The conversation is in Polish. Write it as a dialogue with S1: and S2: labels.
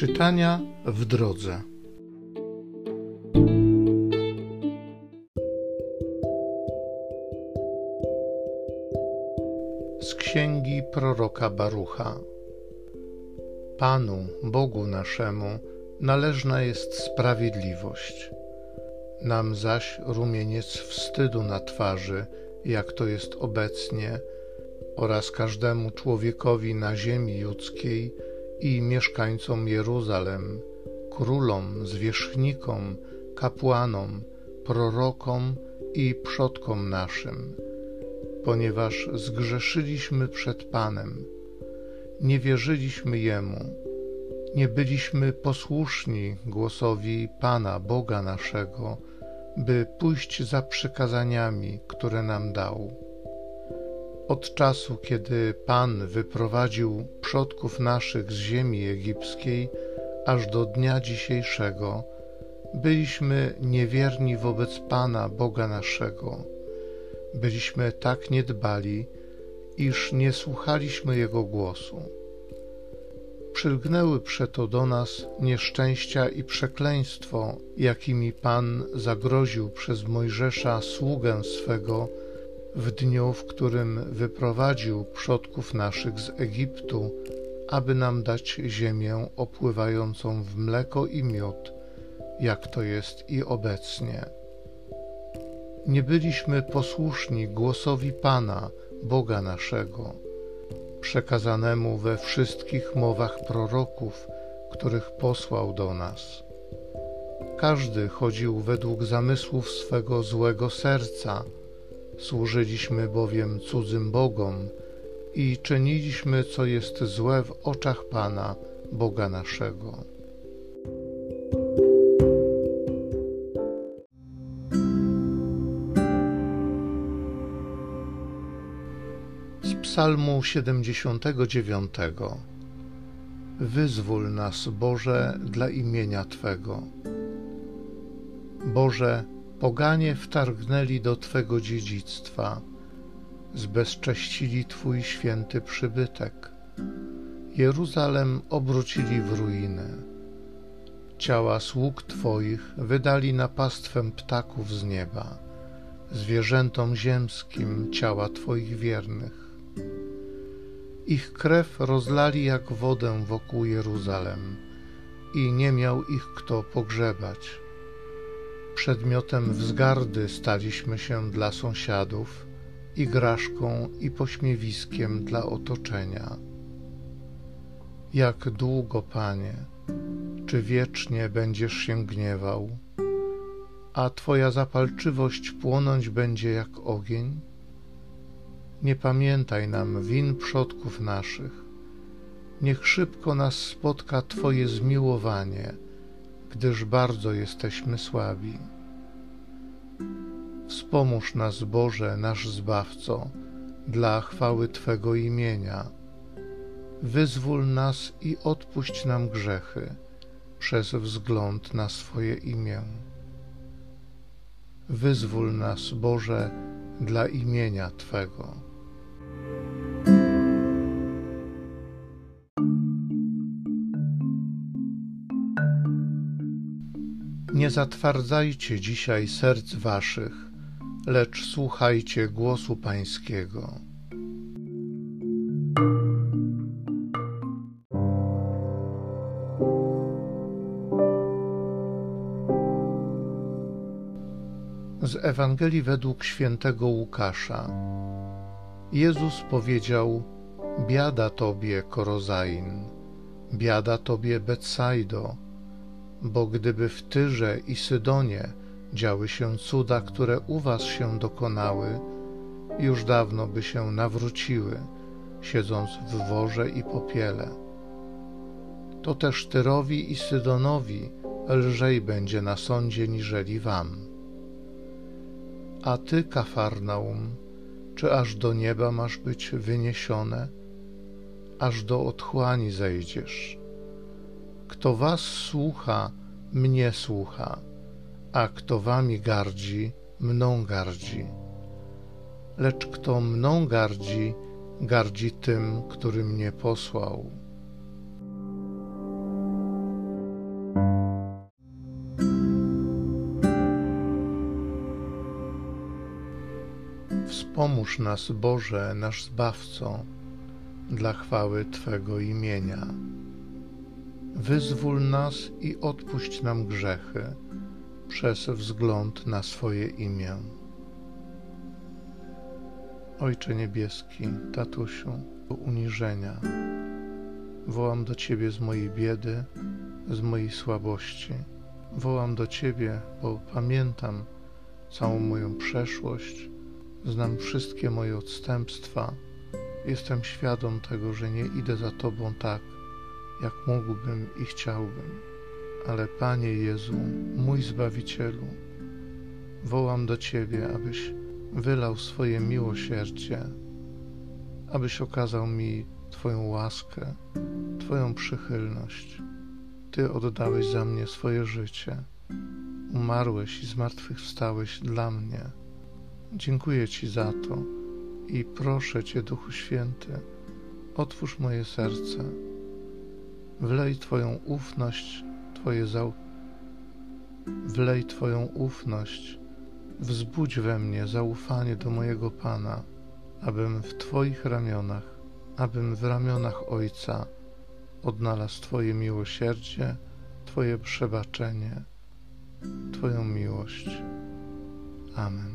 S1: Czytania w drodze. Z księgi proroka Barucha. Panu, Bogu naszemu, należna jest sprawiedliwość. Nam zaś rumieniec wstydu na twarzy, jak to jest obecnie, oraz każdemu człowiekowi na ziemi judzkiej i mieszkańcom Jeruzalem, królom, zwierzchnikom, kapłanom, prorokom i przodkom naszym, ponieważ zgrzeszyliśmy przed Panem, nie wierzyliśmy Jemu, nie byliśmy posłuszni głosowi Pana Boga naszego, by pójść za przykazaniami, które nam dał od czasu, kiedy Pan wyprowadził przodków naszych z ziemi egipskiej, aż do dnia dzisiejszego, byliśmy niewierni wobec Pana Boga naszego. Byliśmy tak niedbali, iż nie słuchaliśmy Jego głosu. Przylgnęły przeto do nas nieszczęścia i przekleństwo, jakimi Pan zagroził przez Mojżesza sługę swego, w dniu, w którym wyprowadził przodków naszych z Egiptu, aby nam dać ziemię opływającą w mleko i miód, jak to jest i obecnie. Nie byliśmy posłuszni głosowi Pana, Boga naszego, przekazanemu we wszystkich mowach proroków, których posłał do nas. Każdy chodził według zamysłów swego złego serca, Służyliśmy bowiem cudzym bogom i czyniliśmy, co jest złe w oczach Pana, Boga naszego. Z Psalmu 79 Wyzwól nas, Boże, dla imienia Twego. Boże, Poganie wtargnęli do Twego dziedzictwa, zbezcześcili Twój święty przybytek. Jeruzalem obrócili w ruinę. Ciała sług Twoich wydali na pastwę ptaków z nieba, zwierzętom ziemskim ciała Twoich wiernych. Ich krew rozlali jak wodę wokół Jeruzalem i nie miał ich kto pogrzebać Przedmiotem wzgardy staliśmy się dla sąsiadów, igraszką i pośmiewiskiem dla otoczenia. Jak długo, Panie, czy wiecznie będziesz się gniewał, a Twoja zapalczywość płonąć będzie jak ogień? Nie pamiętaj nam win przodków naszych. Niech szybko nas spotka Twoje zmiłowanie gdyż bardzo jesteśmy słabi. Wspomóż nas, Boże, nasz Zbawco, dla chwały Twego imienia. Wyzwól nas i odpuść nam grzechy przez wzgląd na swoje imię. Wyzwól nas, Boże, dla imienia Twego. Nie zatwardzajcie dzisiaj serc waszych, lecz słuchajcie głosu Pańskiego. Z Ewangelii według świętego Łukasza. Jezus powiedział: Biada tobie, Korozain, biada tobie, Betsaido bo gdyby w Tyrze i Sydonie działy się cuda, które u was się dokonały, już dawno by się nawróciły, siedząc w worze i popiele. To też Tyrowi i Sydonowi lżej będzie na sądzie niżeli wam. A ty, Kafarnaum, czy aż do nieba masz być wyniesione, aż do otchłani zejdziesz? Kto was słucha, mnie słucha, a kto wami gardzi, mną gardzi. Lecz kto mną gardzi, gardzi tym, który mnie posłał. Wspomóż nas, Boże, nasz Zbawco, dla chwały Twego imienia. Wyzwól nas i odpuść nam grzechy przez wzgląd na swoje imię. Ojcze Niebieski, tatusiu, uniżenia, wołam do Ciebie z mojej biedy, z mojej słabości. Wołam do Ciebie, bo pamiętam całą moją przeszłość, znam wszystkie moje odstępstwa. Jestem świadom tego, że nie idę za Tobą tak, jak mógłbym i chciałbym. Ale Panie Jezu, mój Zbawicielu, wołam do Ciebie, abyś wylał swoje miłosierdzie, abyś okazał mi Twoją łaskę, Twoją przychylność. Ty oddałeś za mnie swoje życie, umarłeś i zmartwychwstałeś dla mnie. Dziękuję Ci za to i proszę Cię, Duchu Święty, otwórz moje serce, wlej Twoją ufność, Twoje zau... Wlej Twoją ufność, wzbudź we mnie zaufanie do mojego Pana, abym w Twoich ramionach, abym w ramionach Ojca odnalazł Twoje miłosierdzie, Twoje przebaczenie, Twoją miłość. Amen.